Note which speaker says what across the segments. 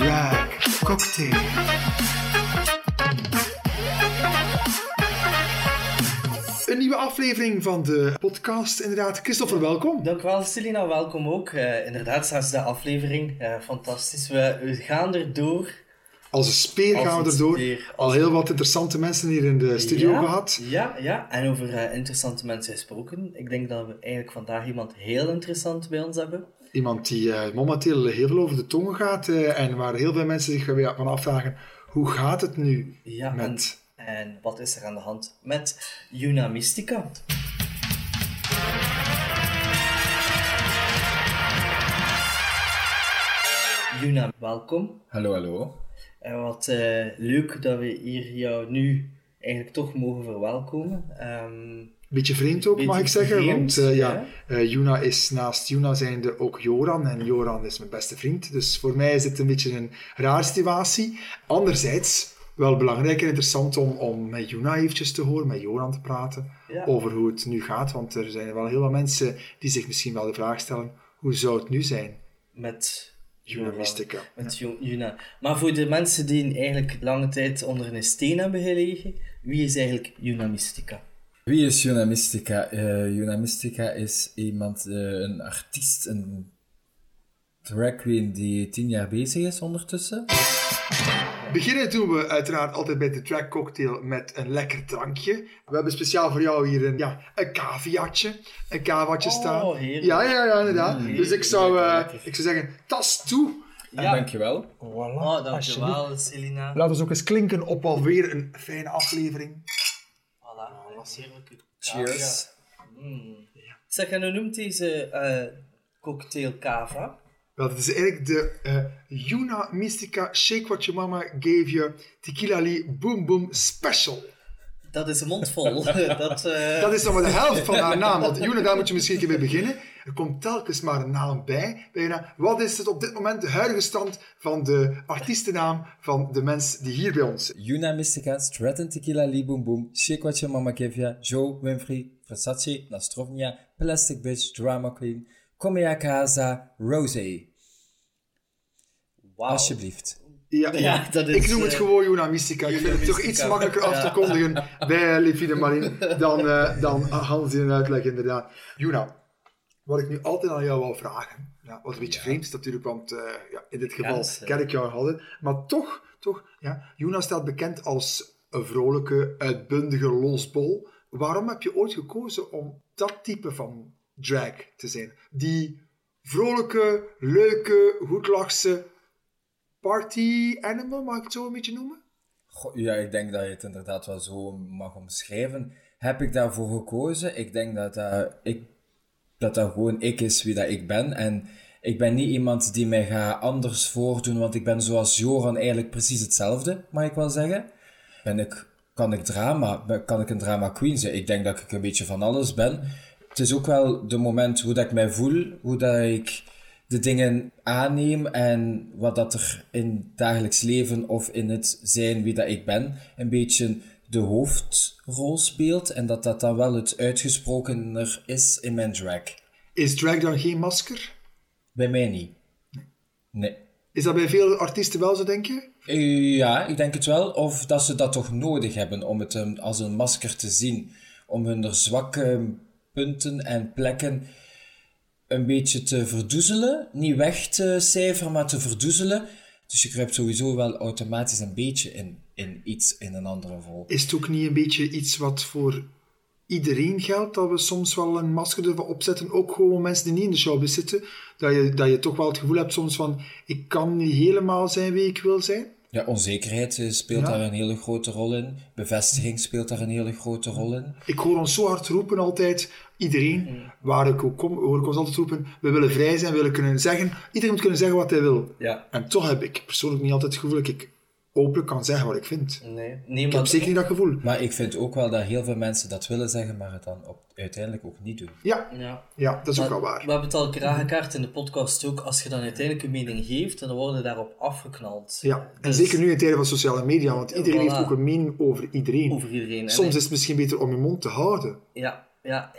Speaker 1: Drag Cocktail. Een nieuwe aflevering van de podcast, inderdaad. Christopher, welkom.
Speaker 2: Dank wel, Selina. Welkom ook. Eh, inderdaad, straks de aflevering. Eh, fantastisch. We, we gaan erdoor.
Speaker 1: Als een speer
Speaker 2: Als
Speaker 1: gaan we erdoor.
Speaker 2: speer.
Speaker 1: Al heel wat interessante mensen hier in de studio
Speaker 2: ja,
Speaker 1: gehad.
Speaker 2: Ja, ja. En over eh, interessante mensen gesproken. Ik denk dat we eigenlijk vandaag iemand heel interessant bij ons hebben.
Speaker 1: Iemand die eh, momenteel heel veel over de tongen gaat eh, en waar heel veel mensen zich weer van afvragen, hoe gaat het nu
Speaker 2: Ja,
Speaker 1: met...
Speaker 2: en, en wat is er aan de hand met Juna Mystica? Juna, welkom.
Speaker 3: Hallo, hallo.
Speaker 2: En wat eh, leuk dat we hier jou nu eigenlijk toch mogen verwelkomen. Ehm,
Speaker 1: Beetje vreemd ook, mag ik zeggen.
Speaker 2: vreemd,
Speaker 1: want eh, ja, eh, Juna is naast Juna zijnde ook Joran. En Joran is mijn beste vriend. Dus voor mij is het een beetje een raar situatie. Anderzijds, wel belangrijk en interessant om, om met Juna eventjes te horen, met Joran te praten.
Speaker 2: Ja.
Speaker 1: Over hoe het nu gaat. Want er zijn wel heel wat mensen die zich misschien wel de vraag stellen: hoe zou het nu zijn?
Speaker 2: met
Speaker 1: Juna Mystica.
Speaker 2: Met Juna. Maar voor de mensen die eigenlijk lange tijd onder een steen hebben gelegen, wie is eigenlijk Juna Mystica?
Speaker 3: Wie is Juna Mystica? Eh, Juna Mystica is iemand, eh, een artiest, een drag queen die tien jaar bezig is ondertussen.
Speaker 1: Beginnen doen we uiteraard altijd bij de track cocktail met een lekker drankje. We hebben speciaal voor jou hier een, ja, een caviatje. Een cavaatje
Speaker 2: Oh,
Speaker 1: staan.
Speaker 2: heerlijk.
Speaker 1: Ja, ja, ja, inderdaad.
Speaker 3: Mm,
Speaker 1: dus ik zou, eh, ik zou zeggen, tas toe.
Speaker 3: En dankjewel.
Speaker 1: Voilà,
Speaker 2: Oh, dankjewel, Selina.
Speaker 1: Laat ons ook eens klinken op alweer een fijne aflevering.
Speaker 2: Heerlijke
Speaker 3: Cheers.
Speaker 2: Mm. Zeg, en hoe noemt deze eh, cocktail cava?
Speaker 1: Wel, het is eigenlijk de eh Yuna Mystica Shake What Your Mama Gave You Tequila Lee Boom Boom Special.
Speaker 2: Dat is een mondvol. dat, eh,
Speaker 1: Dat is nog maar de helft van haar naam. Want Yuna, daar moet je misschien een keer mee beginnen. Er komt telkens maar een naam bij. bij Yuna. Wat is het op dit moment de huidige stand van de artiestennaam van de mens die hier bij ons is?
Speaker 3: Juna Mystica, Stratton Tequila Lee Boom Boom, Mama Ya, Joe Winfrey, Versace, Nastrovnia, Plastic Bitch, Drama Queen, Comea Casa, Rosé. Alsjeblieft.
Speaker 1: Ja,
Speaker 2: Ja, dat is,
Speaker 1: ik noem het
Speaker 2: eh,
Speaker 1: gewoon Yuna Mystica. Ik vind het toch iets makkelijker af te kondigen bij Levine Marin dan, eh dan Hans in een uitleg, inderdaad. Yuna, wat ik nu altijd aan jou wil vragen, ja, wat een beetje vreemd is natuurlijk, want eh, ja, in dit geval ken ik jou hadden, maar toch, toch ja, Yuna staat bekend als een vrolijke, uitbundige losbol. Waarom heb je ooit gekozen om dat type van drag te zijn? Die vrolijke, leuke, goedlachse party animal, mag ik het zo een beetje noemen?
Speaker 3: Goh, ja, ik denk dat je het inderdaad wel zo mag omschrijven. Heb ik daarvoor gekozen? Ik denk dat dat, ik, dat gewoon ik is wie dat ik ben. En ik ben niet iemand die mij gaat anders voordoen, want ik ben zoals Joran eigenlijk precies hetzelfde, mag ik wel zeggen. Ben ik, kan ik drama, kan ik een drama queen zijn? Ik denk dat ik een beetje van alles ben. Het is ook wel de moment hoe dat ik mij voel, hoe dat ik de dingen aanneem en wat dat er in het dagelijks leven of in het zijn wie dat ik ben, een beetje de hoofdrol speelt en dat dat dan wel het uitgesprokener is in mijn drag.
Speaker 1: Is drag dan geen masker?
Speaker 3: Bij mij niet. Nee.
Speaker 1: Is dat bij veel artiesten wel zo, denk je?
Speaker 3: Eh, Ja, ik denk het wel. Of dat ze dat toch nodig hebben om het een- als een masker te zien. Om hun zwakke punten en plekken een beetje te verdoezelen. Niet weg te cijferen, maar te verdoezelen. Dus je kruipt sowieso wel automatisch een beetje in, in iets in een andere vol.
Speaker 1: Is het ook niet een beetje iets wat voor iedereen geldt? Dat we soms wel een masker durven opzetten, ook gewoon mensen die niet in de showbiz zitten. Dat je, dat je toch wel het gevoel hebt soms van, ik kan niet helemaal zijn wie ik wil zijn.
Speaker 3: Ja, onzekerheid eh, speelt
Speaker 1: Ja.
Speaker 3: daar een hele grote rol in. Bevestiging speelt daar een hele grote rol in.
Speaker 1: Ik hoor ons zo hard roepen altijd, iedereen, waar ik ook kom, hoor ik ons altijd roepen, we willen vrij zijn, we willen kunnen zeggen, iedereen moet kunnen zeggen wat hij wil.
Speaker 2: Ja.
Speaker 1: En toch heb ik persoonlijk niet altijd het gevoel dat ik openlijk kan zeggen wat ik vind.
Speaker 2: Nee, nee
Speaker 1: Ik heb zeker niet dat gevoel.
Speaker 3: Maar ik vind ook wel dat heel veel mensen dat willen zeggen, maar het dan op, uiteindelijk ook niet doen.
Speaker 1: Ja,
Speaker 2: Ja.
Speaker 1: ja dat is ook wel waar.
Speaker 2: We hebben het al in de podcast ook. Als je dan uiteindelijk een mening geeft, dan worden we daarop afgeknald.
Speaker 1: Ja, en
Speaker 2: Dus
Speaker 1: zeker nu in tijden van sociale media, want iedereen heeft ook een mening over iedereen.
Speaker 2: Over iedereen. En
Speaker 1: Soms is het misschien beter om je mond te houden.
Speaker 2: Ja, ja.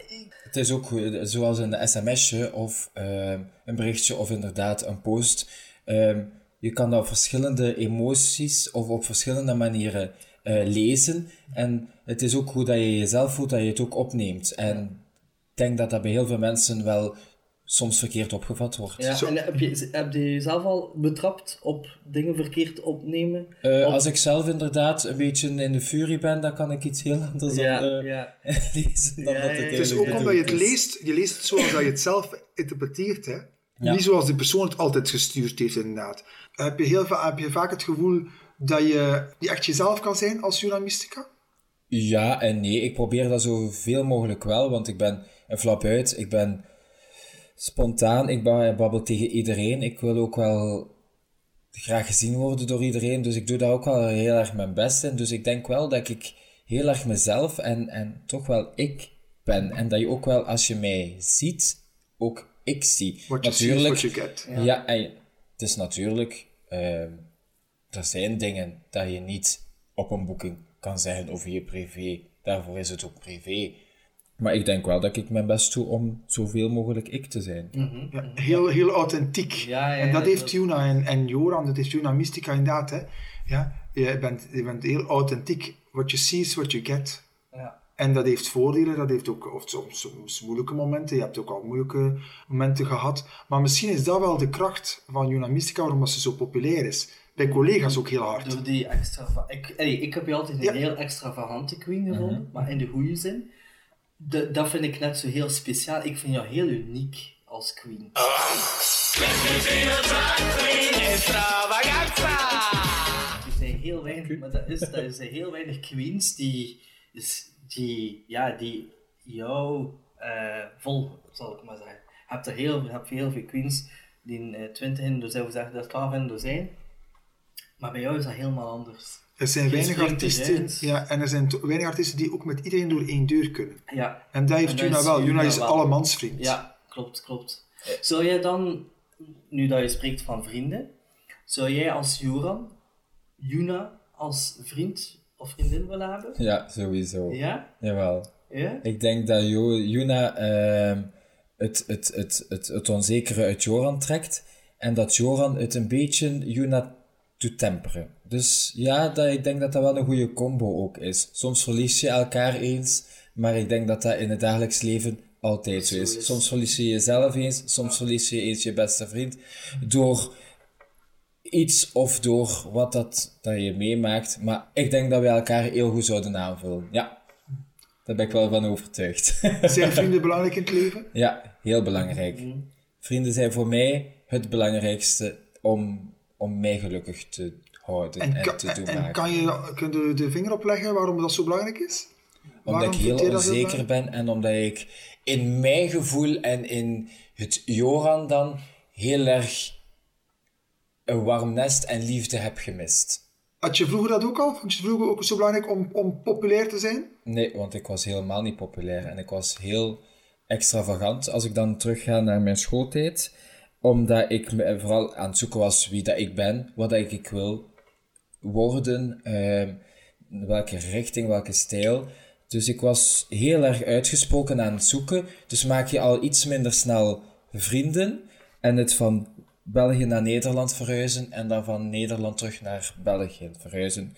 Speaker 3: Het is ook zoals een sms'je of eh, een berichtje of inderdaad een post. Ehm, je kan dat op verschillende emoties of op verschillende manieren eh, lezen. En het is ook goed dat je jezelf voelt, dat je het ook opneemt. En ik denk dat dat bij heel veel mensen wel soms verkeerd opgevat wordt.
Speaker 2: Ja,
Speaker 1: Zo.
Speaker 2: en heb je, heb je jezelf al betrapt op dingen verkeerd opnemen?
Speaker 3: Eh, als ik zelf inderdaad een beetje in de fury ben, dan kan ik iets heel anders
Speaker 2: Ja,
Speaker 3: dan, eh,
Speaker 2: ja.
Speaker 3: lezen dan
Speaker 2: Ja,
Speaker 3: dat het
Speaker 2: ja.
Speaker 1: Het is ook omdat je het leest, je leest het zoals dat je het zelf interpreteert. Hè?
Speaker 3: Ja.
Speaker 1: Niet zoals de persoon het altijd gestuurd heeft, inderdaad. Heb je, heel, va- heb je vaak het gevoel dat je, je echt jezelf kan zijn als Juna Mystica?
Speaker 3: Ja en nee, ik probeer dat zoveel mogelijk wel, want ik ben een flap uit, ik ben spontaan, ik ba- babbel tegen iedereen, ik wil ook wel graag gezien worden door iedereen, dus ik doe daar ook wel heel erg mijn best in. Dus ik denk wel dat ik heel erg mezelf en, en toch wel ik ben. En dat je ook wel, als je mij ziet, ook ik zie.
Speaker 1: What is what you get.
Speaker 3: Ja, en het is natuurlijk, ehm, er zijn dingen dat je niet op een boeking kan zeggen over je privé. Daarvoor is het ook privé. Maar ik denk wel dat ik mijn best doe om zoveel mogelijk ik te zijn.
Speaker 1: Ja, heel, heel authentiek.
Speaker 2: Ja, ja,
Speaker 1: en dat heeft Juna en, en Joran, dat heeft Juna Mystica inderdaad. Hè? Ja, je, bent, je bent heel authentiek. What you see is what you get. En dat heeft voordelen, dat heeft ook of soms, soms moeilijke momenten. Je hebt ook al moeilijke momenten gehad. Maar misschien is dat wel de kracht van Juna Mystica, waarom ze zo populair is. Bij collega's ook heel hard.
Speaker 2: Door die extra... Ik, allee, ik heb je altijd een
Speaker 1: Ja.
Speaker 2: heel extravagante queen gevonden, maar in de goede zin. De, dat vind ik net zo heel speciaal. Ik vind jou heel uniek als queen. Er zijn heel weinig, maar dat is, er zijn heel weinig queens die, dus die, ja, die jou eh, vol, zal ik maar zeggen. Je hebt er heel, hebt heel veel queens die in eh, 20 in zou zeggen dat 12 in zijn. Maar bij jou is dat helemaal anders.
Speaker 1: Er zijn weinig artiesten, ja, en er zijn weinig artiesten die ook met iedereen door één deur kunnen.
Speaker 2: Ja,
Speaker 1: En dat heeft
Speaker 2: En
Speaker 1: Juna wel. Juna is allemansvriend.
Speaker 2: ja klopt, klopt. Zou jij dan, nu dat je spreekt van vrienden, zou jij als Joran, Juna als vriend of vriendin willen hebben?
Speaker 3: Ja, sowieso.
Speaker 2: Ja?
Speaker 3: Jawel.
Speaker 2: Ja?
Speaker 3: Ik denk dat Jo- Juna ehm, het, het, het, het, het onzekere uit Joran trekt. En dat Joran het een beetje Juna doet temperen. Dus ja, dat, ik denk dat dat wel een goede combo ook is. Soms verlies je elkaar eens, maar ik denk dat dat in het dagelijks leven altijd zo is.
Speaker 2: is.
Speaker 3: Soms verlies je jezelf eens, soms verlies je eens je beste vriend. Door iets of door wat dat, dat je meemaakt. Maar ik denk dat we elkaar heel goed zouden aanvullen. Ja, daar ben ik wel van overtuigd.
Speaker 1: Zijn vrienden belangrijk in het leven?
Speaker 3: ja, heel belangrijk. Vrienden zijn voor mij het belangrijkste om, om mij gelukkig te houden en,
Speaker 1: En, kan,
Speaker 3: te doen
Speaker 1: en
Speaker 3: maken.
Speaker 1: kan je kun je de vinger opleggen waarom dat zo belangrijk is?
Speaker 3: Omdat
Speaker 1: Waarom
Speaker 3: ik heel onzeker ben en omdat ik in mijn gevoel en in het Joran dan heel erg een warm nest en liefde heb gemist.
Speaker 1: Had je vroeger dat ook al? Vond je het vroeger ook zo belangrijk om, om populair te zijn?
Speaker 3: Nee, want ik was helemaal niet populair en ik was heel extravagant als ik dan terugga naar mijn schooltijd. Omdat ik me vooral aan het zoeken was wie dat ik ben, wat dat ik, ik wil worden, ehm, welke richting, welke stijl. Dus ik was heel erg uitgesproken aan het zoeken. Dus maak je al iets minder snel vrienden. En het van België naar Nederland verhuizen en dan van Nederland terug naar België verhuizen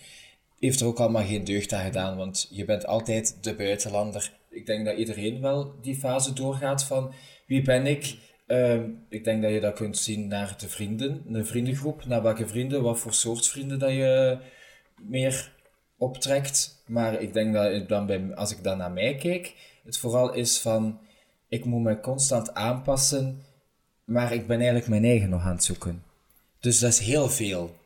Speaker 3: heeft er ook allemaal geen deugd aan gedaan, want je bent altijd de buitenlander. Ik denk dat iedereen wel die fase doorgaat van wie ben ik? Ehm, ik denk dat je dat kunt zien naar de vrienden, de vriendengroep, naar welke vrienden, wat voor soort vrienden dat je meer optrekt. Maar ik denk dat dan bij, als ik dan naar mij kijk, het vooral is van ik moet me constant aanpassen, maar ik ben eigenlijk mijn eigen nog aan het zoeken. Dus dat is heel veel.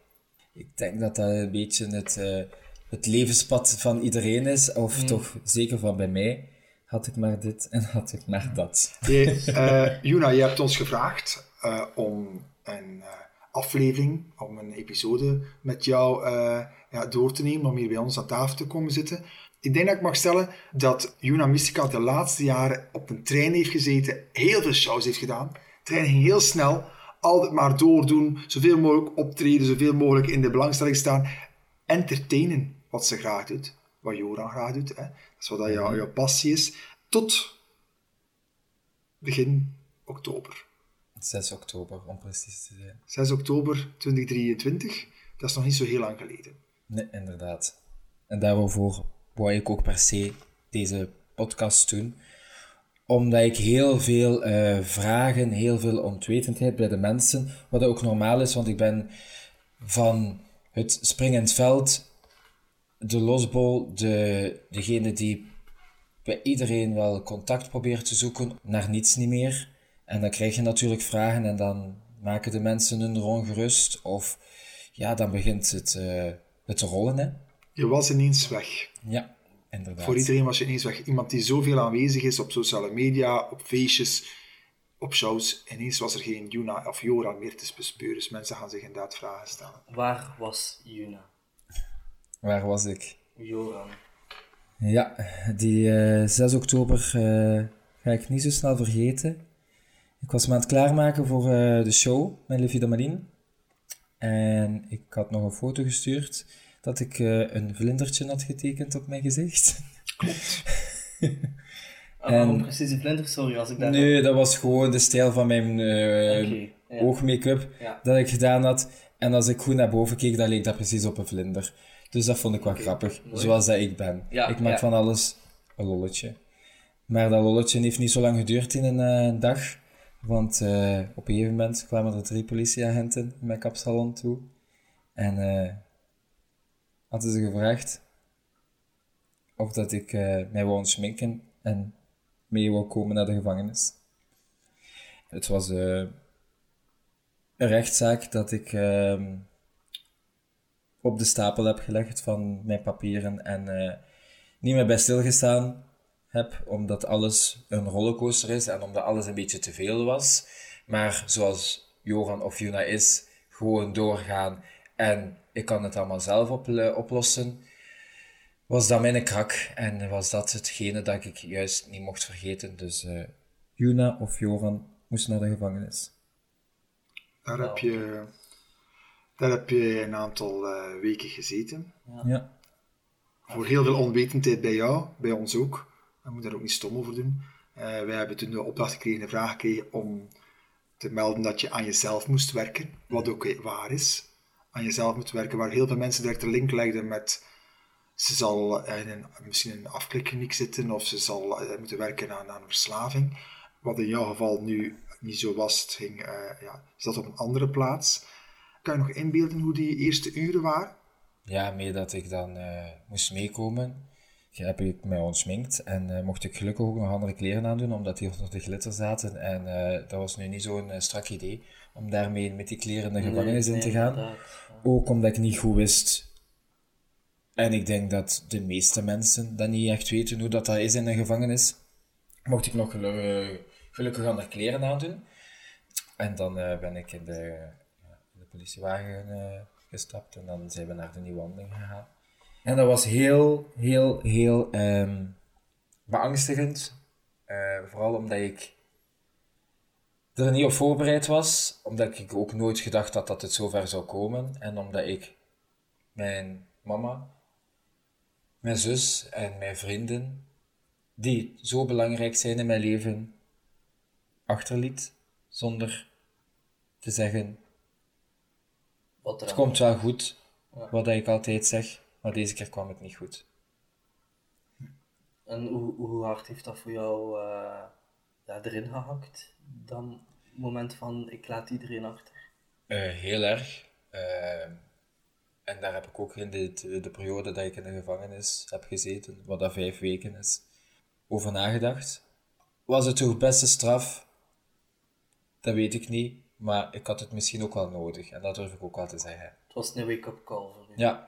Speaker 3: Ik denk dat dat een beetje het, eh, het levenspad van iedereen is, of toch zeker van bij mij. Had ik maar dit en had ik maar dat.
Speaker 1: Je, eh, Juna, je hebt ons gevraagd eh, om een eh, aflevering, om een episode met jou eh, ja, door te nemen, om hier bij ons aan tafel te komen zitten. Ik denk dat ik mag stellen dat Juna Mystica de laatste jaren op een trein heeft gezeten, heel veel shows heeft gedaan. Ging heel snel, altijd maar doordoen, zoveel mogelijk optreden, zoveel mogelijk in de belangstelling staan. Entertainen, wat ze graag doet, wat Joran graag doet. Hè. Dat is wat dat jou, jouw passie is. Tot begin oktober.
Speaker 3: 6 oktober, om precies te zijn.
Speaker 1: 6 oktober 2023, dat is nog niet zo heel lang geleden.
Speaker 3: Nee, inderdaad. En daarvoor wou ik ook per se deze podcast doen. Omdat ik heel veel uh, vragen, heel veel ontwetendheid bij de mensen, wat ook normaal is, want ik ben van het springend veld, de losbol, de, degene die bij iedereen wel contact probeert te zoeken, naar niets niet meer. En dan krijg je natuurlijk vragen en dan maken de mensen hun ongerust. Of ja, dan begint het, uh, het te rollen. Hè?
Speaker 1: Je was ineens weg.
Speaker 3: Ja, inderdaad.
Speaker 1: Voor iedereen was je ineens weg. Iemand die zoveel aanwezig is op sociale media, op feestjes, op shows. Ineens was er geen Juna of Jora meer te bespeuren. Dus mensen gaan zich inderdaad vragen stellen.
Speaker 2: Waar was Juna?
Speaker 3: Waar was ik?
Speaker 2: Joran.
Speaker 3: Ja, die uh, eh, 6 oktober uh, ga ik niet zo snel vergeten. Ik was me aan het klaarmaken voor uh, de show met Livie de Marine. En ik had nog een foto gestuurd dat ik een vlindertje had getekend op mijn gezicht.
Speaker 1: Klopt.
Speaker 2: Ah, en, oh, precies een vlinder, sorry als ik dat...
Speaker 3: Nee, dat was gewoon de stijl van mijn okay, ja. oogmake-up dat ik gedaan had. En als ik goed naar boven keek, dan leek dat precies op een vlinder. Dus dat vond ik wel grappig, zoals dat ik ben. ik maak van alles een lolletje. Maar dat lolletje heeft niet zo lang geduurd in een uh, dag. Want uh, op een gegeven moment kwamen er drie politieagenten in mijn kapsalon toe. En uh, hadden ze gevraagd of dat ik mij wou schminken en mee wou komen naar de gevangenis. Het was een rechtszaak dat ik ehm, op de stapel heb gelegd van mijn papieren en uh, niet meer bij stilgestaan heb, omdat alles een rollercoaster is en omdat alles een beetje te veel was. Maar zoals Johan of Juna is, gewoon doorgaan en ik kan het allemaal zelf op, oplossen, was dat mijn krak en was dat hetgene dat ik juist niet mocht vergeten. Dus uh, Juna of Johan moest naar de gevangenis.
Speaker 1: Daar heb je daar heb je een aantal uh, weken gezeten.
Speaker 3: Ja. ja.
Speaker 1: Voor heel veel onwetendheid bij jou, bij ons ook. We moeten daar ook niet stom over doen. Uh, wij hebben toen de opdracht gekregen, de vraag gekregen om te melden dat je aan jezelf moest werken. Wat ook waar is. Aan jezelf moet werken, waar heel veel mensen direct een link legden met ze zal in misschien in een afklikkliniek zitten of ze zal uh, moeten werken aan, aan verslaving. Wat in jouw geval nu niet zo was, het ging, uh, ja, zat op een andere plaats. Kan je nog inbeelden hoe die eerste uren waren?
Speaker 3: Ja, mee dat ik dan uh, moest meekomen, heb ik mij ontsminkt en uh, mocht ik gelukkig ook nog andere kleren aandoen, omdat die onder de glitter zaten. En uh, dat was nu niet zo'n strak idee om daarmee met die kleren de gevangenis in te gaan. Ook omdat ik niet goed wist. En ik denk dat de meeste mensen dat niet echt weten hoe dat, dat is in een gevangenis. Mocht ik nog gelukkig andere kleren aandoen. En dan ben ik in de politiewagen uh, gestapt en dan zijn we naar de Nieuwanding gegaan. En dat was heel, heel, heel um, beangstigend. Uh, vooral omdat ik er niet op voorbereid was, omdat ik ook nooit gedacht had dat het zover zou komen. En omdat ik mijn mama, mijn zus en mijn vrienden, die zo belangrijk zijn in mijn leven, achterliet zonder te zeggen het komt wel goed, wat ik altijd zeg, maar deze keer kwam het niet goed.
Speaker 2: En hoe, hoe hard heeft dat voor jou uh, ja, erin gehakt? Dan moment van ik laat iedereen achter?
Speaker 3: Uh, heel erg. Uh, en daar heb ik ook in de, de, periode dat ik in de gevangenis heb gezeten, wat dat vijf weken is, over nagedacht. Was het toch beste straf? Dat weet ik niet. Maar ik had het misschien ook wel nodig. En dat durf ik ook wel te zeggen.
Speaker 2: Het was een wake-up call voor je.
Speaker 3: Ja.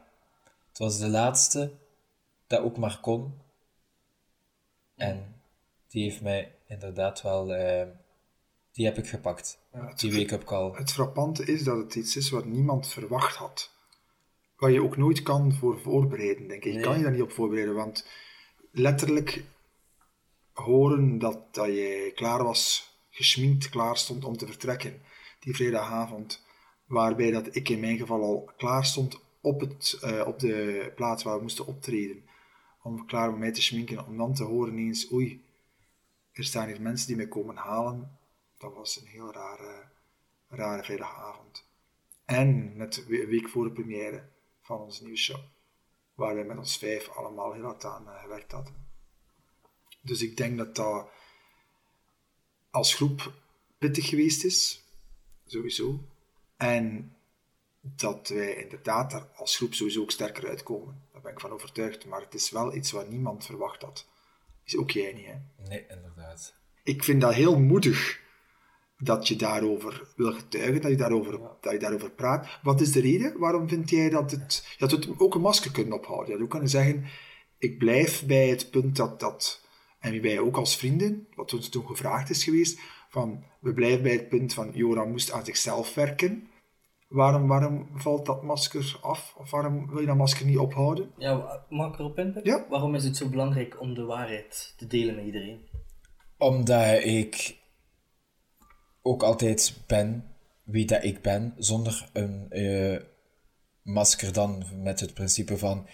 Speaker 3: Was de laatste dat ook maar kon. En die heeft mij inderdaad wel... Uh, die heb ik gepakt. die wake-up call.
Speaker 1: Het frappante is dat het iets is wat niemand verwacht had. Waar je ook nooit kan voor voorbereiden, denk ik. Nee. kan je daar niet op voorbereiden, want letterlijk horen dat, dat je klaar was, geschminkt klaar stond om te vertrekken die vrijdagavond, waarbij dat ik in mijn geval al klaar stond op, het, uh, op de plaats waar we moesten optreden, om klaar om mij te schminken, om dan te horen eens, oei, er staan hier mensen die mij komen halen. dat was een heel rare, rare vrijdagavond. En net een week voor de première van onze nieuwe show, waar wij met ons vijf allemaal heel hard aan uh, gewerkt hadden. Dus ik denk dat dat als groep pittig geweest is, sowieso. En dat wij inderdaad daar als groep sowieso ook sterker uitkomen. Daar ben ik van overtuigd. Maar het is wel iets wat niemand verwacht had. Is ook jij niet, hè?
Speaker 3: Nee, inderdaad.
Speaker 1: Ik vind dat heel moedig dat je daarover wil getuigen, dat je daarover, dat je daarover praat. Wat is de reden? Waarom vind jij dat het... Je had het ook een masker kunnen ophouden. Je had ook kunnen zeggen, ik blijf bij het punt dat dat... En wij ook als vrienden, wat ons toen gevraagd is geweest, van we blijven bij het punt van Joran moest aan zichzelf werken. Waarom, waarom valt dat masker af? Of waarom wil je dat masker niet ophouden?
Speaker 2: Ja, mag ik erop inpikken?
Speaker 1: Ja.
Speaker 2: Waarom is het zo belangrijk om de waarheid te delen met iedereen?
Speaker 3: Omdat ik ook altijd ben wie dat ik ben, zonder een uh, masker dan met het principe van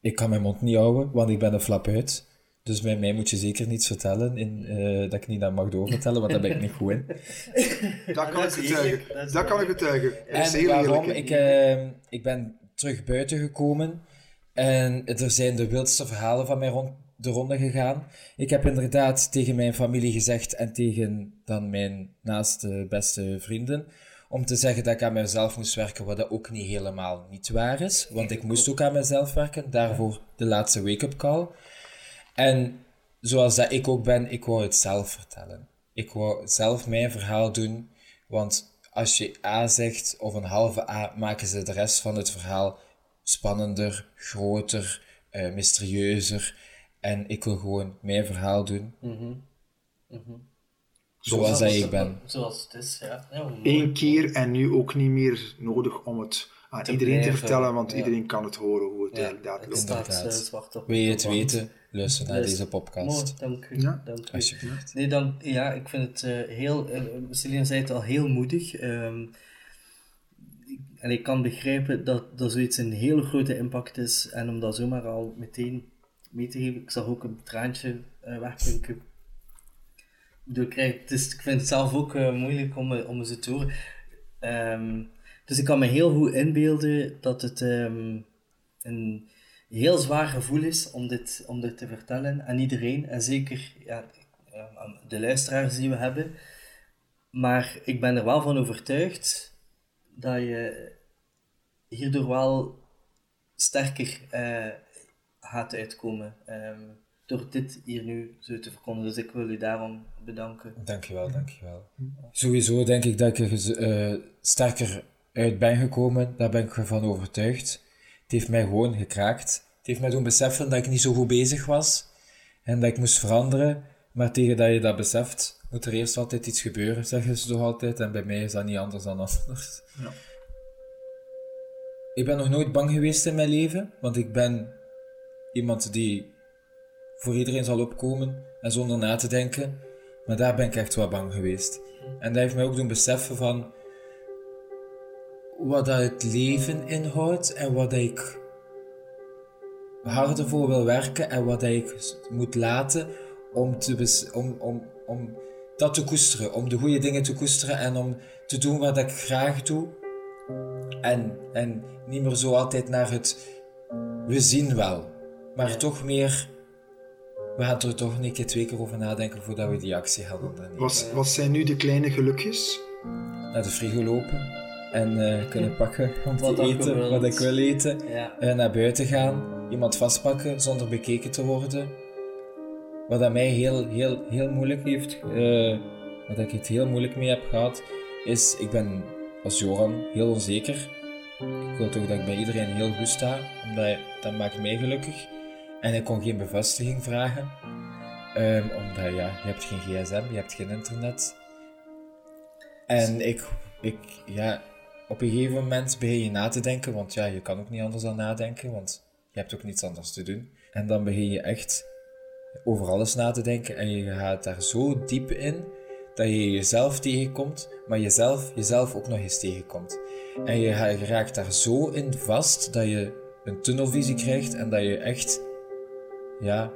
Speaker 3: ik kan mijn mond niet houden, want ik ben een flap uit. Dus bij mij moet je zeker niets vertellen in, uh, dat ik niet dat mag doorvertellen, want daar ben ik niet goed in.
Speaker 1: dat kan ik getuigen. Dat kan ik getuigen.
Speaker 3: En waarom? Ik, uh, ik ben terug buiten gekomen en er zijn de wildste verhalen van mij rond de ronde gegaan. Ik heb inderdaad tegen mijn familie gezegd en tegen dan mijn naaste beste vrienden om te zeggen dat ik aan mezelf moest werken, wat dat ook niet helemaal niet waar is. Want ik moest ook aan mezelf werken, daarvoor de laatste wake-up call. En zoals dat ik ook ben, ik wou het zelf vertellen. Ik wou zelf mijn verhaal doen, want als je A zegt of een halve A, maken ze de rest van het verhaal spannender, groter, uh, mysterieuzer. En ik wil gewoon mijn verhaal doen.
Speaker 2: Mm -hmm.
Speaker 3: Zoals dat ik ben.
Speaker 2: Zoals het is, ja. ja
Speaker 1: Eén keer en nu ook niet meer nodig om het aan te iedereen blijven, te vertellen, want ja. iedereen kan het horen hoe het ja, eigenlijk.
Speaker 2: Staat, uh, zwart op
Speaker 3: Wil je het weten? Luister naar deze podcast.
Speaker 2: Mooi, dank u.
Speaker 1: Ja?
Speaker 2: Dank u.
Speaker 3: Alsjeblieft.
Speaker 2: Nee, dan, ja, ik vind het uh, heel, uh, Celine zei het al, heel moedig. Um, en ik kan begrijpen dat, dat zoiets een hele grote impact is. En om dat zomaar al meteen mee te geven, ik zag ook een traantje uh, wegpinken. Ik, het is, ik vind het zelf ook moeilijk om, om ze te horen. Um, dus ik kan me heel goed inbeelden dat het um, een heel zwaar gevoel is om dit, om dit te vertellen aan iedereen. En zeker ja, de luisteraars die we hebben. Maar ik ben er wel van overtuigd dat je hierdoor wel sterker uh, gaat uitkomen. Um, door dit hier nu zo te verkondigen. Dus ik wil u daarom bedanken.
Speaker 3: Dankjewel, dankjewel. Sowieso denk ik dat ik er uh, sterker uit ben gekomen. Daar ben ik ervan overtuigd. Het heeft mij gewoon gekraakt. Het heeft mij doen beseffen dat ik niet zo goed bezig was. En dat ik moest veranderen. Maar tegen dat je dat beseft, moet er eerst altijd iets gebeuren, zeggen ze toch altijd. En bij mij is dat niet anders dan anders.
Speaker 1: Ja.
Speaker 3: Ik ben nog nooit bang geweest in mijn leven. Want ik ben iemand die voor iedereen zal opkomen en zonder na te denken. Maar daar ben ik echt wel bang geweest. En dat heeft mij ook doen beseffen van wat dat het leven inhoudt en wat ik harder voor wil werken en wat ik moet laten om, te om, om, om dat te koesteren, om de goede dingen te koesteren en om te doen wat ik graag doe. En, en niet meer zo altijd naar het we zien wel, maar toch meer we gaan er toch een keer twee keer over nadenken voordat we die actie gaan ondernemen.
Speaker 1: Wat, wat zijn nu de kleine gelukjes?
Speaker 3: Naar de frigo lopen en uh, kunnen pakken om
Speaker 2: Wat
Speaker 3: eten wat ik wil eten.
Speaker 2: Ja.
Speaker 3: Eh, naar buiten gaan, iemand vastpakken zonder bekeken te worden. Wat dat mij heel, heel, heel moeilijk heeft, eh, wat ik het heel moeilijk mee heb gehad, is ik ben als Joran heel onzeker. Ik wil toch dat ik bij iedereen heel goed sta, omdat dat maakt mij gelukkig. En ik kon geen bevestiging vragen, Ehm, omdat ja, je hebt geen gsm, je hebt geen internet. En ik, ik, ja, op een gegeven moment begin je na te denken, want ja, je kan ook niet anders dan nadenken, want je hebt ook niets anders te doen. En dan begin je echt over alles na te denken en je gaat daar zo diep in dat je jezelf tegenkomt, maar jezelf, jezelf ook nog eens tegenkomt. En je, raakt daar zo in vast dat je een tunnelvisie krijgt en dat je echt ja,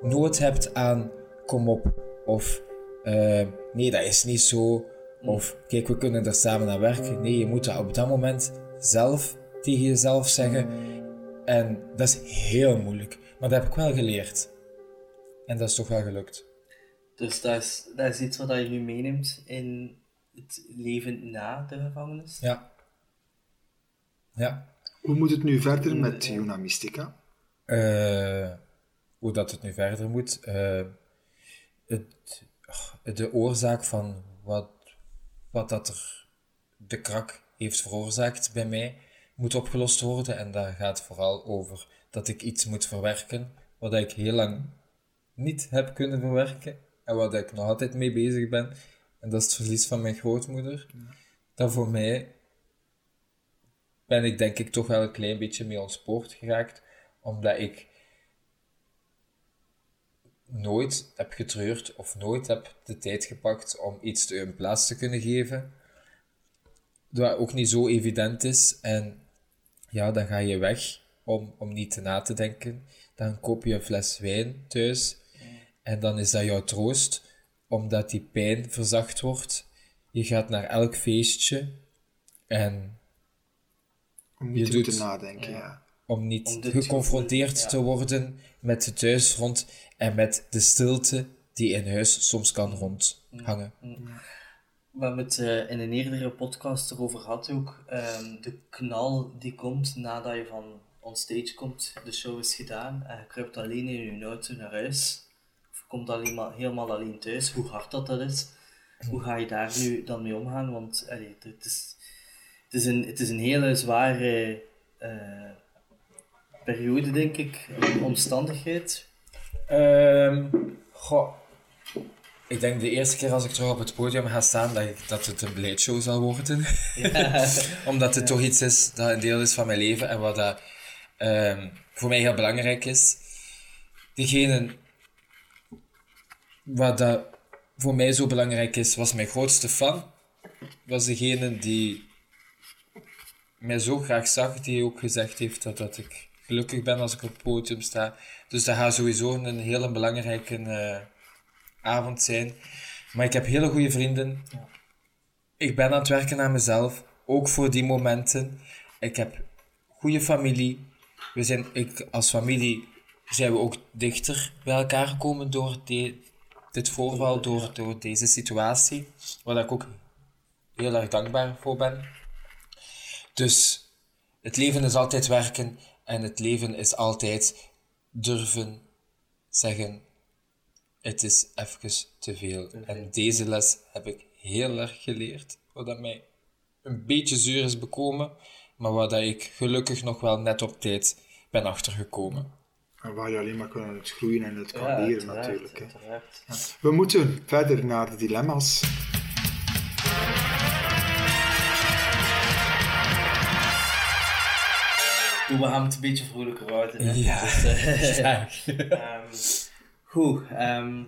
Speaker 3: nood hebt aan kom op of eh, nee, dat is niet zo. Of kijk, we kunnen er samen aan werken. Nee, je moet dat op dat moment zelf tegen jezelf zeggen. En dat is heel moeilijk. Maar dat heb ik wel geleerd. En dat is toch wel gelukt.
Speaker 2: Dus dat is, dat is iets wat je nu meeneemt in het leven na de gevangenis?
Speaker 3: Ja. Ja.
Speaker 1: Hoe moet het nu verder met Juna Mystica?
Speaker 3: Eh, hoe dat het nu verder moet. eh, het, de oorzaak van wat, wat dat er de krak heeft veroorzaakt bij mij moet opgelost worden. En dat gaat vooral over dat ik iets moet verwerken wat ik heel lang niet heb kunnen verwerken en wat ik nog altijd mee bezig ben. En dat is het verlies van mijn grootmoeder. Dat voor mij ben ik denk ik toch wel een klein beetje mee ontspoord geraakt, omdat ik nooit heb getreurd of nooit heb de tijd gepakt om iets te een plaats te kunnen geven. Dat ook niet zo evident is. En ja, dan ga je weg om, om niet te na te denken. Dan koop je een fles wijn thuis. En dan is dat jouw troost, omdat die pijn verzacht wordt. Je gaat naar elk feestje en
Speaker 1: Om niet
Speaker 3: Je
Speaker 1: te
Speaker 3: doet-
Speaker 1: moeten nadenken, ja.
Speaker 3: Om niet
Speaker 2: Om
Speaker 3: geconfronteerd te worden met de thuisfront en met de stilte die in huis soms kan rondhangen.
Speaker 2: We hebben het eh, in een eerdere podcast erover gehad ook. ehm, de knal die komt nadat je van onstage komt, de show is gedaan en je kruipt alleen in je auto naar huis. Of je komt alleen maar, helemaal alleen thuis, hoe hard dat, dat is. Hoe ga je daar nu dan mee omgaan? Want allee, het, is, het, is een, het is een hele zware eh, periode, denk ik, omstandigheid.
Speaker 3: Ehm, goh. Ik denk de eerste keer als ik terug op het podium ga staan, dat, ik, dat het een beleidshow zal worden. Omdat het toch iets is dat een deel is van mijn leven en wat dat, ehm, voor mij heel belangrijk is. Degene wat dat voor mij zo belangrijk is, was mijn grootste fan. Was degene die mij zo graag zag, die ook gezegd heeft dat, dat ik gelukkig ben als ik op het podium sta. Dus dat gaat sowieso een hele belangrijke eh, avond zijn. Maar ik heb hele goede vrienden. Ik ben aan het werken aan mezelf, ook voor die momenten. Ik heb goede familie. We zijn, ik, als familie zijn we ook dichter bij elkaar gekomen door dit voorval, door, door deze situatie. Waar ik ook heel erg dankbaar voor ben. Dus het leven is altijd werken en het leven is altijd durven zeggen: Het is even te veel. En deze les heb ik heel erg geleerd, wat dat mij een beetje zuur is bekomen, maar waar dat ik gelukkig nog wel net op tijd ben achtergekomen.
Speaker 1: En waar je alleen maar kan uit groeien en het kan
Speaker 2: Ja,
Speaker 1: leren natuurlijk. Hè. We moeten verder naar de dilemma's.
Speaker 2: Doe, we gaan het een beetje vrolijker houden. hè.
Speaker 3: Ja,
Speaker 2: Dus, eh. Ehm, goed, ehm,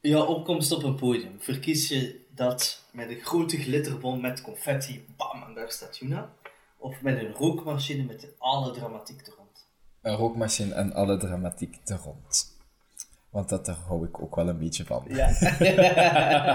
Speaker 2: jouw opkomst op een podium. Verkies je dat met een grote glitterbom met confetti, bam, en daar staat Juna? Of met een rookmachine met alle dramatiek er rond?
Speaker 3: Een rookmachine en alle dramatiek er rond. Want dat, daar hou ik ook wel een beetje van.
Speaker 2: Ja.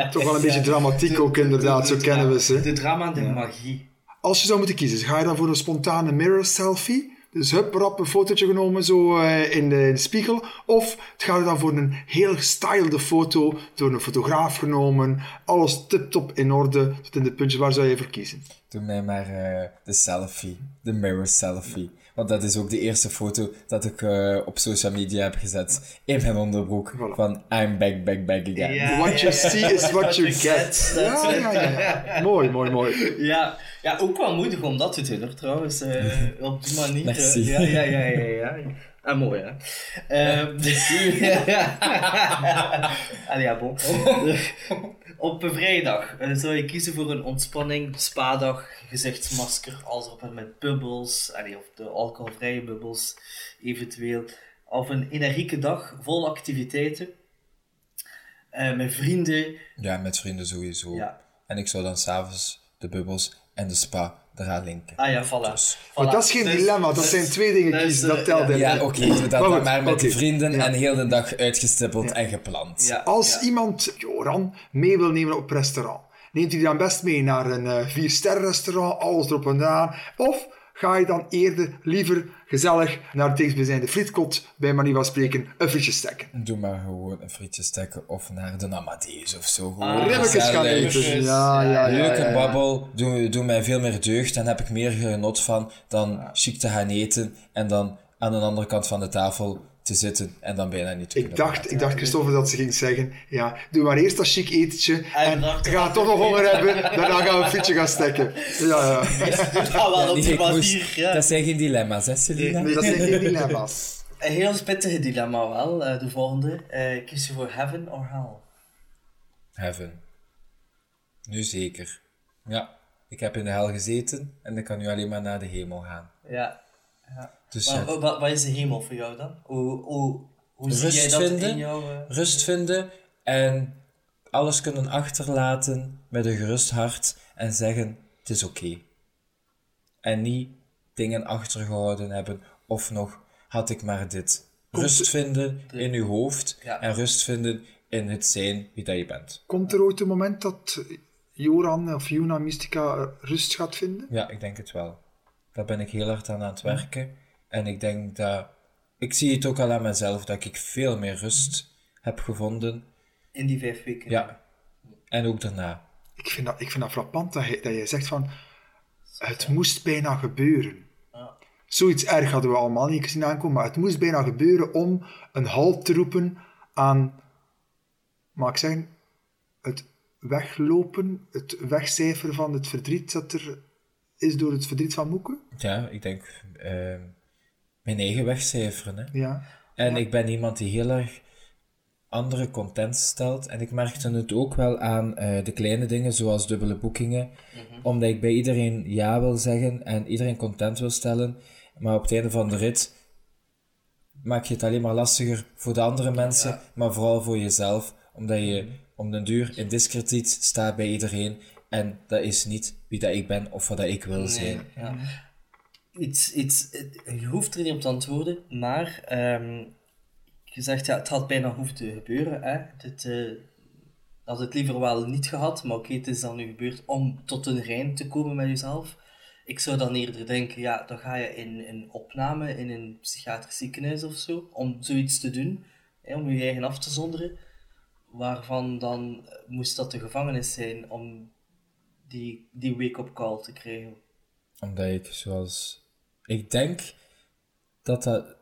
Speaker 1: Toch wel een beetje dramatiek ook inderdaad, zo kennen we ze.
Speaker 2: De drama en de magie.
Speaker 1: Als je zou moeten kiezen, ga je dan voor een spontane mirror selfie? Dus hup, rap een fotootje genomen zo eh, in, de, spiegel. Of ga je dan voor een heel gestylede foto door een fotograaf genomen. Alles tip-top in orde, tot in de puntje. Waar zou je voor kiezen?
Speaker 3: Doe mij maar eh, de selfie, de mirror selfie. Want dat is ook de eerste foto dat ik eh, op social media heb gezet. In mijn onderbroek.
Speaker 1: Voilà.
Speaker 3: Van I'm back, back, back again.
Speaker 1: What you see is what you get. Ja, ja, ja. Mooi, mooi, mooi.
Speaker 2: Ja, ja, ook wel moedig om dat te doen, hoor, trouwens. eh, op die manier.
Speaker 3: Merci.
Speaker 2: eh, ja, ja, ja, ja, ja. Ah, mooi, hè. Allee, ja, bon. Op een vrijdag eh, zou je kiezen voor een ontspanning, spa-dag, gezichtsmasker, alles op en met bubbels, allee, of de alcoholvrije bubbels, eventueel. Of een energieke dag, vol activiteiten. eh, met vrienden.
Speaker 3: Ja, met vrienden sowieso.
Speaker 2: Ja.
Speaker 3: En ik zou dan s'avonds de bubbels en de spa eraan linken.
Speaker 2: Ah ja, voilà.
Speaker 3: Dus-
Speaker 1: Maar dat is geen
Speaker 2: Dus-
Speaker 1: dilemma, dat zijn twee dingen
Speaker 2: dus,
Speaker 1: kiezen,
Speaker 2: eh,
Speaker 1: dat telt
Speaker 2: ja.
Speaker 1: in.
Speaker 3: Ja, oké, doe dat
Speaker 1: Maar
Speaker 3: met vrienden
Speaker 1: Ja.
Speaker 3: en heel de dag uitgestippeld
Speaker 1: Ja.
Speaker 3: en gepland.
Speaker 2: Ja,
Speaker 1: Als
Speaker 2: ja.
Speaker 1: iemand Joran mee wil nemen op restaurant, neemt hij dan best mee naar een eh vier-ster restaurant, alles erop en eraan, of ga je dan eerder liever gezellig naar het dichtstbijzijnde frietkot, bij manier van spreken, een frietje stekken?
Speaker 3: Doe maar gewoon een frietje stekken of naar de Amadeus of zo. Gewoon
Speaker 2: Ah,
Speaker 1: Ribbekjes gaan eten. Ja, ja, ja.
Speaker 3: Leuke
Speaker 1: ja, ja.
Speaker 3: babbel, doe, doe mij veel meer deugd en heb ik meer genot van dan chic te gaan eten en dan aan de andere kant van de tafel te zitten en dan bijna niet te
Speaker 1: Ik
Speaker 3: kunnen
Speaker 1: dacht, ik dacht, Christophe, dat ze ging zeggen, ja, doe maar eerst dat chic etentje en
Speaker 2: dacht-
Speaker 1: ga toch nog honger hebben, daarna gaan we een frietje gaan stekken. Ja, ja.
Speaker 2: Wel op die manier, ja.
Speaker 3: Dat zijn geen dilemma's, hè, Celina?
Speaker 1: Nee, dat zijn geen dilemma's.
Speaker 2: Een heel spittige dilemma wel, eh, de volgende. Eh, kies je voor heaven or hell?
Speaker 3: Heaven. Nu zeker. Ja, ik heb in de hel gezeten en ik kan nu alleen maar naar de hemel gaan.
Speaker 2: Ja.
Speaker 3: Dus
Speaker 2: Maar
Speaker 3: ja,
Speaker 2: wa- wa- wat is de hemel voor jou dan? Hoe, hoe, hoe zie
Speaker 3: Rust
Speaker 2: jij dat
Speaker 3: vinden.
Speaker 2: in jouw... eh,
Speaker 3: rust vinden en alles kunnen achterlaten met een gerust hart en zeggen: het is oké. En niet dingen achtergehouden hebben of nog had ik maar dit. Rust vinden in uw hoofd
Speaker 2: Ja.
Speaker 3: en rust vinden in het zijn wie dat je bent.
Speaker 1: Komt er ooit een moment dat Joran of Juna Mystica rust gaat vinden?
Speaker 3: Ja, ik denk het wel. Daar ben ik heel hard aan aan het werken. En ik denk dat... Ik zie het ook al aan mezelf, dat ik veel meer rust heb gevonden.
Speaker 2: in die vijf weken?
Speaker 3: Ja. En ook daarna.
Speaker 1: Ik vind dat, ik vind dat frappant dat je, dat je zegt van, het moest bijna gebeuren.
Speaker 2: Ja.
Speaker 1: Zoiets erg hadden we allemaal niet gezien aankomen, maar het moest bijna gebeuren om een halt te roepen aan, mag ik zeggen, het weglopen, het wegcijferen van het verdriet dat er is door het verdriet van Moeke.
Speaker 3: Ja, ik denk... ehm, mijn eigen wegcijferen, hè.
Speaker 1: Ja.
Speaker 3: En ik ben iemand die heel erg andere content stelt. En ik merkte het ook wel aan eh, de kleine dingen, zoals dubbele boekingen. Omdat ik bij iedereen ja wil zeggen en iedereen content wil stellen. Maar op het einde van de rit maak je het alleen maar lastiger voor de andere mensen, maar vooral voor jezelf. Omdat je om den duur in discrediet staat bij iedereen. En dat is niet wie dat ik ben of wat dat ik wil zijn.
Speaker 2: Ja. Iets, iets, je hoeft er niet op te antwoorden, maar ehm, je zegt ja, het had bijna hoeven te gebeuren. Hè? Dit, eh, had het liever wel niet gehad, maar oké, het is dan nu gebeurd om tot een rein te komen met jezelf. Ik zou dan eerder denken, ja, dan ga je in een opname in een psychiatrisch ziekenhuis of zo, om zoiets te doen, hè, om je eigen af te zonderen, waarvan dan eh, moest dat de gevangenis zijn om die, die wake-up call te krijgen.
Speaker 3: Omdat ik zoals... Ik denk dat dat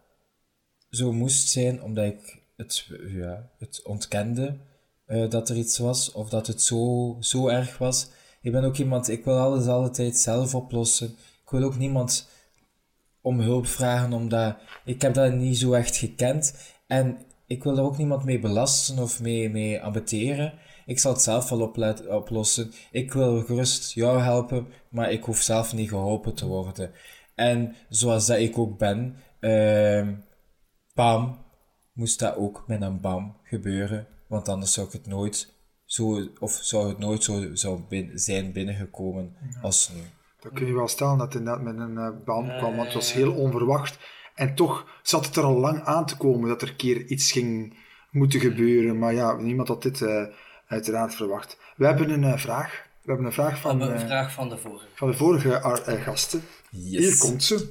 Speaker 3: zo moest zijn, omdat ik het, ja, het ontkende eh, dat er iets was, of dat het zo, zo erg was. Ik ben ook iemand, ik wil alles altijd zelf oplossen. Ik wil ook niemand om hulp vragen, omdat ik heb dat niet zo echt gekend. En ik wil er ook niemand mee belasten of mee, mee. Ik zal het zelf wel oplet- oplossen. Ik wil gerust jou helpen, maar ik hoef zelf niet geholpen te worden. En zoals dat ik ook ben, ehm bam, moest dat ook met een bam gebeuren. Want anders zou ik het nooit zo, of zou het nooit zo zou bin- zijn binnengekomen als nu.
Speaker 1: Dan kun je wel stellen dat het inderdaad met een uh, baan kwam, want het was heel onverwacht. En toch zat het er al lang aan te komen dat er een keer iets ging moeten gebeuren. Maar ja, niemand had dit uh, uiteraard verwacht. We hebben een uh, vraag. We hebben een vraag van,
Speaker 2: een vraag van de vorige.
Speaker 1: van de vorige uh, gasten.
Speaker 3: Yes.
Speaker 1: Hier komt ze.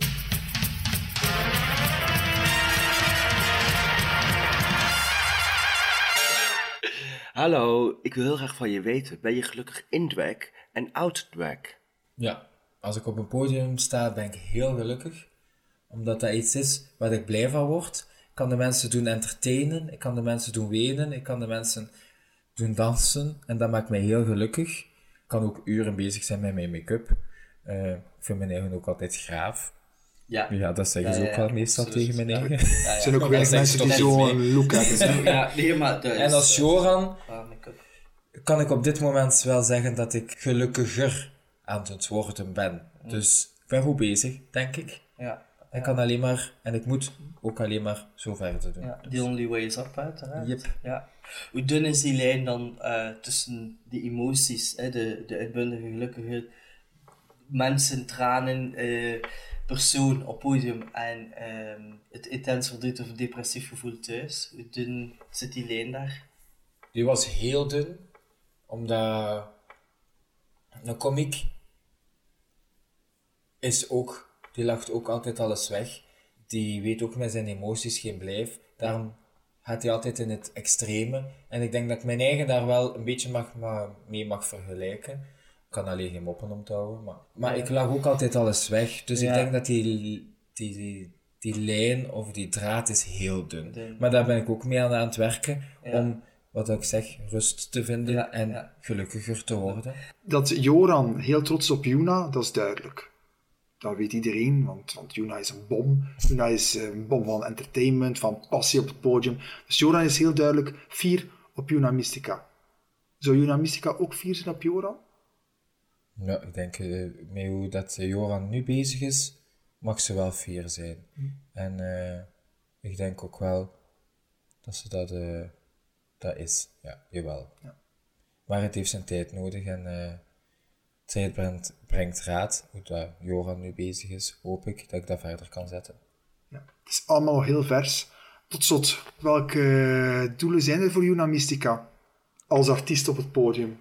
Speaker 4: Hallo, ik wil heel graag van je weten. Ben je gelukkig in drag en out drag?
Speaker 3: Ja, als ik op een podium sta, ben ik heel gelukkig. Omdat dat iets is waar ik blij van word. Ik kan de mensen doen entertainen, ik kan de mensen doen wenen, ik kan de mensen doen dansen. En dat maakt mij heel gelukkig. Ik kan ook uren bezig zijn met mijn make-up. Uh, ik vind mijn eigen ook altijd graaf.
Speaker 2: Ja.
Speaker 3: ja, dat zeggen ja, ze ook ja, wel meestal tegen mijn eigen.
Speaker 1: Ja, ja. zijn ook weinig mensen die zo'n look hebben.
Speaker 2: ja, nee, maar
Speaker 3: en als Joran kan ik op dit moment wel zeggen dat ik gelukkiger aan het worden ben. Mm. Dus ik ben goed bezig, denk ik.
Speaker 2: Ja.
Speaker 3: Ik kan alleen maar, en ik moet ook alleen maar zo verder doen.
Speaker 2: Ja, the only way is up, uiteraard.
Speaker 3: Yep.
Speaker 2: Ja. Hoe dun is die lijn dan uh, tussen die emoties, hè, de, de uitbundige gelukkige mensen, tranen, eh, persoon op podium en ehm, het intens verdriet of depressief gevoel thuis. Hoe dun zit die lijn daar?
Speaker 3: Die was heel dun, omdat een komiek is ook, die lacht ook altijd alles weg. Die weet ook met zijn emoties geen blijf. Daarom gaat hij altijd in het extreme. En ik denk dat ik mijn eigen daar wel een beetje mag, maar, mee mag vergelijken. Ik kan alleen geen moppen om te houden. Maar, maar ik lag ook altijd alles weg. Dus
Speaker 2: Ja.
Speaker 3: ik denk dat die, die, die, die lijn of die draad is heel dun.
Speaker 2: Dun.
Speaker 3: Maar daar ben ik ook mee aan, aan het werken.
Speaker 2: Ja.
Speaker 3: Om, wat ik zeg, rust te vinden en gelukkiger te worden.
Speaker 1: Dat Joran heel trots op Juna, dat is duidelijk. Dat weet iedereen, want, want Juna is een bom. Juna is een bom van entertainment, van passie op het podium. Dus Joran is heel duidelijk fier op Juna Mystica. Zou Juna Mystica ook fier zijn op Joran?
Speaker 3: Ja, ik denk eh, met hoe dat eh, Joran nu bezig is, mag ze wel fier zijn. En eh, ik denk ook wel dat ze dat, eh, dat is. Ja, jawel.
Speaker 1: Ja.
Speaker 3: Maar het heeft zijn tijd nodig en tijd brengt, brengt raad. Hoe dat Joran nu bezig is, hoop ik dat ik dat verder kan zetten.
Speaker 1: Ja. Het is allemaal heel vers. Tot slot, welke eh, doelen zijn er voor Juna Mystica als artiest op het podium?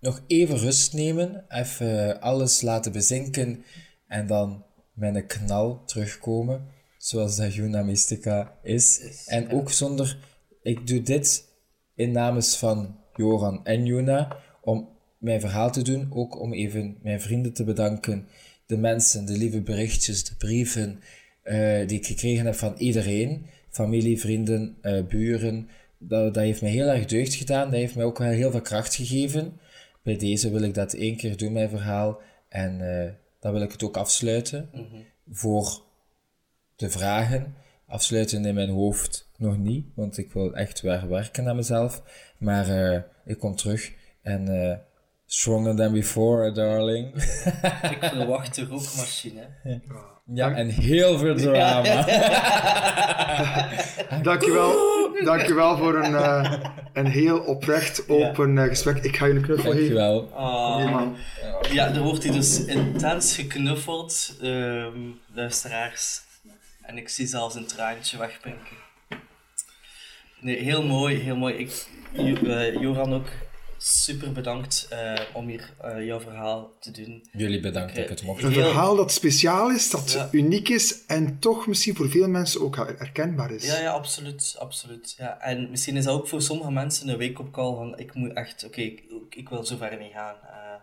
Speaker 3: nog even rust nemen, even alles laten bezinken en dan met een knal terugkomen, zoals dat Juna Mystica is. En ook zonder, ik doe dit in namens van Joran en Juna, om mijn verhaal te doen, ook om even mijn vrienden te bedanken, de mensen, de lieve berichtjes, de brieven eh, die ik gekregen heb van iedereen, familie, vrienden, eh, buren. Dat, dat heeft mij heel erg deugd gedaan, dat heeft mij ook wel heel veel kracht gegeven. Bij deze wil ik dat één keer doen, mijn verhaal. En eh, dan wil ik het ook afsluiten voor de vragen. Afsluiten in mijn hoofd nog niet, want ik wil echt weer werken aan mezelf. Maar ik kom terug en stronger than before, darling.
Speaker 2: Ik verwacht de rookmachine.
Speaker 3: ja, en heel veel drama.
Speaker 1: Dankjewel, dankjewel voor een, eh, een heel oprecht, open eh, gesprek. Ik ga je een knuffel geven.
Speaker 3: Dankjewel.
Speaker 1: Hier, man.
Speaker 2: Ja, er wordt hier dus intens geknuffeld, ehm, luisteraars. En ik zie zelfs een traantje wegpinken. Nee, heel mooi, heel mooi. Ik, eh, Joran ook super bedankt eh, om hier eh, jouw verhaal te doen.
Speaker 3: Jullie bedankt dat ik het mocht
Speaker 1: Een
Speaker 2: Heel-
Speaker 1: verhaal dat speciaal is, dat
Speaker 2: Ja.
Speaker 1: uniek is en toch misschien voor veel mensen ook herkenbaar is.
Speaker 2: Ja, ja, absoluut, absoluut. Ja. En misschien is dat ook voor sommige mensen een wake-up call van ik moet echt, oké, ik, ik wil zo ver niet gaan. Eh,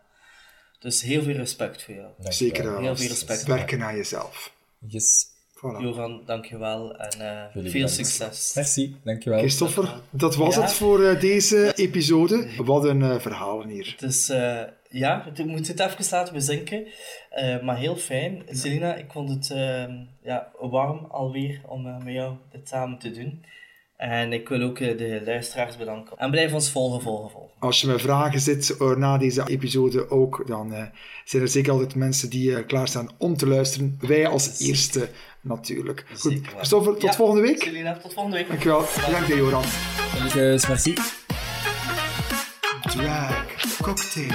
Speaker 2: dus heel veel respect voor jou.
Speaker 3: Dankjewel.
Speaker 1: Zeker
Speaker 2: Heel
Speaker 1: als
Speaker 2: veel respect.
Speaker 1: werken aan jezelf.
Speaker 3: Yes.
Speaker 1: Voilà.
Speaker 2: Joran, dankjewel en eh, veel
Speaker 3: bedankt.
Speaker 2: succes.
Speaker 3: Merci, dankjewel.
Speaker 1: Christopher, dat was
Speaker 2: Ja.
Speaker 1: het voor eh, deze episode. Wat een eh, verhaal hier.
Speaker 2: Dus eh, ja, ik moet het even laten bezinken. Eh, maar heel fijn. Selina, ik vond het ja, warm alweer om met jou dit samen te doen. En ik wil ook eh, de luisteraars bedanken. En blijf ons volgen, volgen, volgen.
Speaker 1: Als je met vragen zit eh, na deze episode ook, dan eh, zijn er zeker altijd mensen die eh, klaarstaan om te luisteren. Wij als eerste natuurlijk. Goed,
Speaker 2: Zeker wel.
Speaker 1: Christopher, tot
Speaker 2: Ja,
Speaker 1: volgende week.
Speaker 2: Selina, tot volgende week.
Speaker 1: Dankjewel. Bedankt, hè, Joran.
Speaker 3: Dankjewel, merci.
Speaker 1: Drag cocktail.